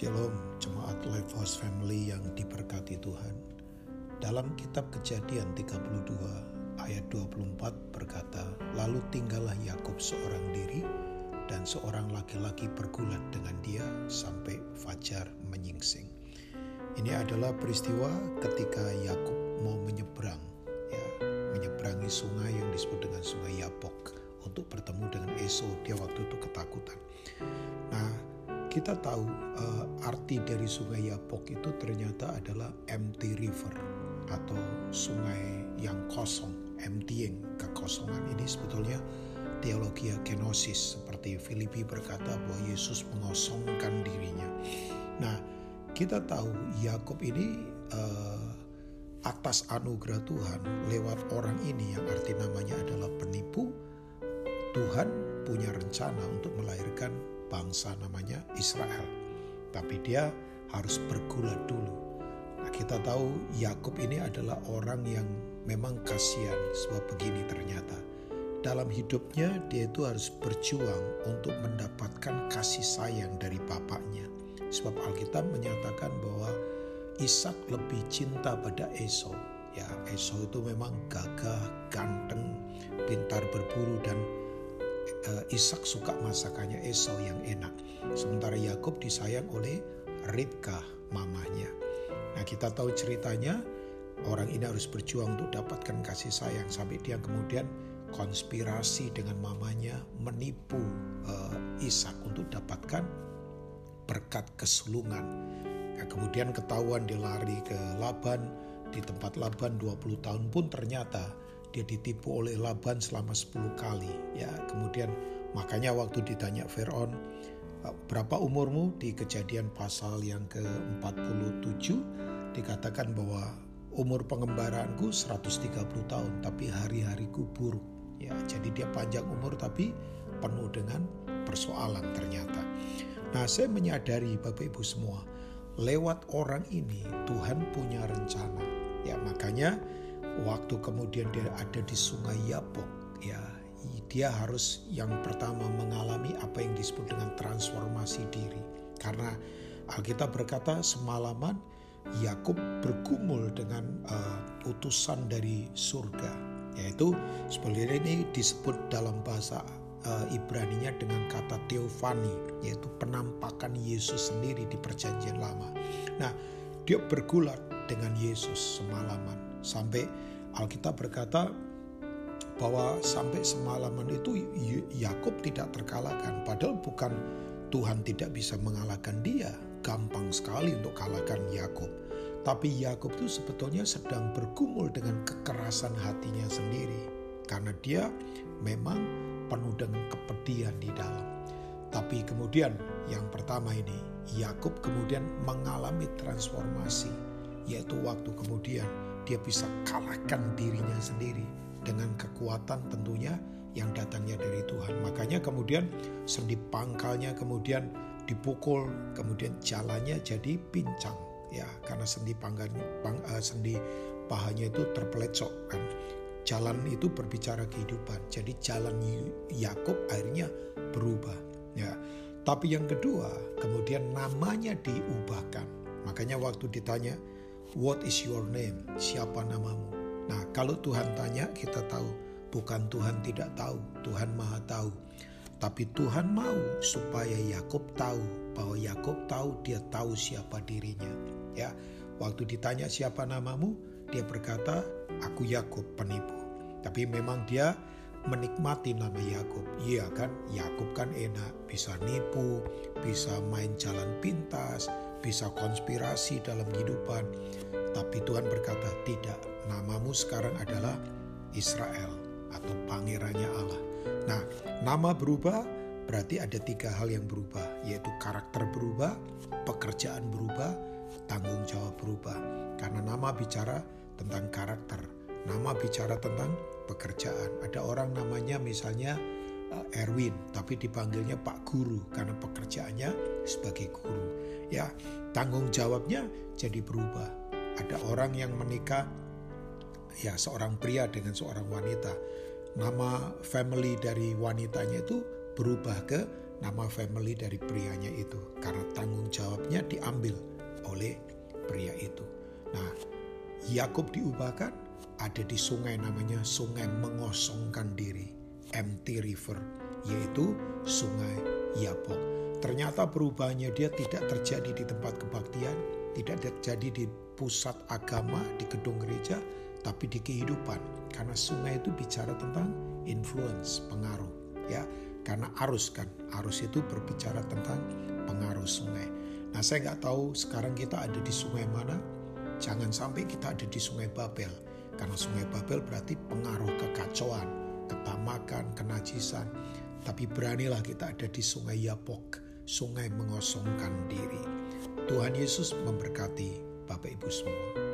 Shalom jemaat Lifehouse Family yang diberkati Tuhan. Dalam kitab Kejadian 32 ayat 24 berkata, "Lalu tinggallah Yakub seorang diri dan seorang laki-laki bergulat dengan dia sampai fajar menyingsing." Ini adalah peristiwa ketika Yakub mau menyeberang ya, menyeberangi sungai yang disebut dengan Sungai Yabok untuk bertemu dengan Esau. Dia waktu itu ketakutan. Nah, kita tahu uh, arti dari sungai Yapok itu ternyata adalah empty river atau sungai yang kosong, emptying, kekosongan ini sebetulnya teologi kenosis seperti Filipi berkata bahwa Yesus mengosongkan dirinya. Nah, kita tahu Yakub ini uh, atas anugerah Tuhan lewat orang ini yang arti namanya adalah penipu, Tuhan punya rencana untuk melahirkan bangsa namanya Israel. Tapi dia harus bergulat dulu. Nah, kita tahu Yakub ini adalah orang yang memang kasihan sebab begini ternyata. Dalam hidupnya dia itu harus berjuang untuk mendapatkan kasih sayang dari bapaknya. Sebab Alkitab menyatakan bahwa Ishak lebih cinta pada Esau. Ya, Esau itu memang gagah, ganteng, pintar berburu dan Ishak suka masakannya Esau yang enak. Sementara Yakub disayang oleh Ribka mamanya. Nah kita tahu ceritanya orang ini harus berjuang untuk dapatkan kasih sayang sampai dia kemudian konspirasi dengan mamanya menipu uh, Ishak untuk dapatkan berkat kesulungan. Nah, kemudian ketahuan dia lari ke Laban di tempat Laban 20 tahun pun ternyata dia ditipu oleh Laban selama 10 kali ya. Kemudian makanya waktu ditanya Firaun berapa umurmu? Di kejadian pasal yang ke-47 dikatakan bahwa umur pengembaraanku 130 tahun tapi hari-hariku buruk ya. Jadi dia panjang umur tapi penuh dengan persoalan ternyata. Nah saya menyadari Bapak Ibu semua lewat orang ini Tuhan punya rencana ya. Makanya waktu kemudian dia ada di sungai Yapok ya dia harus yang pertama mengalami apa yang disebut dengan transformasi diri. Karena Alkitab berkata semalaman Yakub bergumul dengan uh, utusan dari surga. Yaitu sebenarnya ini disebut dalam bahasa uh, Ibraninya dengan kata teofani yaitu penampakan Yesus sendiri di perjanjian lama. Nah, dia bergulat dengan Yesus semalaman Sampai Alkitab berkata bahwa sampai semalaman itu Yakub tidak terkalahkan. Padahal bukan Tuhan tidak bisa mengalahkan dia. Gampang sekali untuk kalahkan Yakub. Tapi Yakub itu sebetulnya sedang bergumul dengan kekerasan hatinya sendiri. Karena dia memang penuh dengan kepedihan di dalam. Tapi kemudian yang pertama ini, Yakub kemudian mengalami transformasi, yaitu waktu kemudian dia bisa kalahkan dirinya sendiri dengan kekuatan tentunya yang datangnya dari Tuhan. Makanya kemudian sendi pangkalnya kemudian dipukul, kemudian jalannya jadi pincang ya karena sendi pangkalnya pang, uh, sendi pahanya itu terpelecok kan. Jalan itu berbicara kehidupan. Jadi jalan Yakub akhirnya berubah ya. Tapi yang kedua, kemudian namanya diubahkan. Makanya waktu ditanya, What is your name? Siapa namamu? Nah, kalau Tuhan tanya, kita tahu. Bukan Tuhan tidak tahu, Tuhan Maha tahu. Tapi Tuhan mau supaya Yakub tahu bahwa Yakub tahu dia tahu siapa dirinya. Ya, waktu ditanya siapa namamu, dia berkata, "Aku Yakub, penipu." Tapi memang dia menikmati nama Yakub. Iya kan, Yakub kan enak, bisa nipu, bisa main jalan pintas, bisa konspirasi dalam kehidupan. Tapi Tuhan berkata, tidak, namamu sekarang adalah Israel atau pangerannya Allah. Nah, nama berubah berarti ada tiga hal yang berubah, yaitu karakter berubah, pekerjaan berubah, tanggung jawab berubah. Karena nama bicara tentang karakter, nama bicara tentang pekerjaan. Ada orang namanya misalnya eh, Erwin, tapi dipanggilnya Pak Guru karena pekerjaannya sebagai guru. Ya, tanggung jawabnya jadi berubah. Ada orang yang menikah, ya seorang pria dengan seorang wanita. Nama family dari wanitanya itu berubah ke nama family dari prianya itu karena tanggung jawab hidupnya diambil oleh pria itu. Nah, Yakub diubahkan ada di sungai namanya sungai mengosongkan diri, empty river, yaitu sungai Yapok. Ternyata perubahannya dia tidak terjadi di tempat kebaktian, tidak terjadi di pusat agama, di gedung gereja, tapi di kehidupan. Karena sungai itu bicara tentang influence, pengaruh. ya Karena arus kan, arus itu berbicara tentang pengaruh sungai. Nah saya nggak tahu sekarang kita ada di sungai mana, jangan sampai kita ada di sungai Babel. Karena sungai Babel berarti pengaruh kekacauan, ketamakan, kenajisan. Tapi beranilah kita ada di sungai Yapok, sungai mengosongkan diri. Tuhan Yesus memberkati Bapak Ibu semua.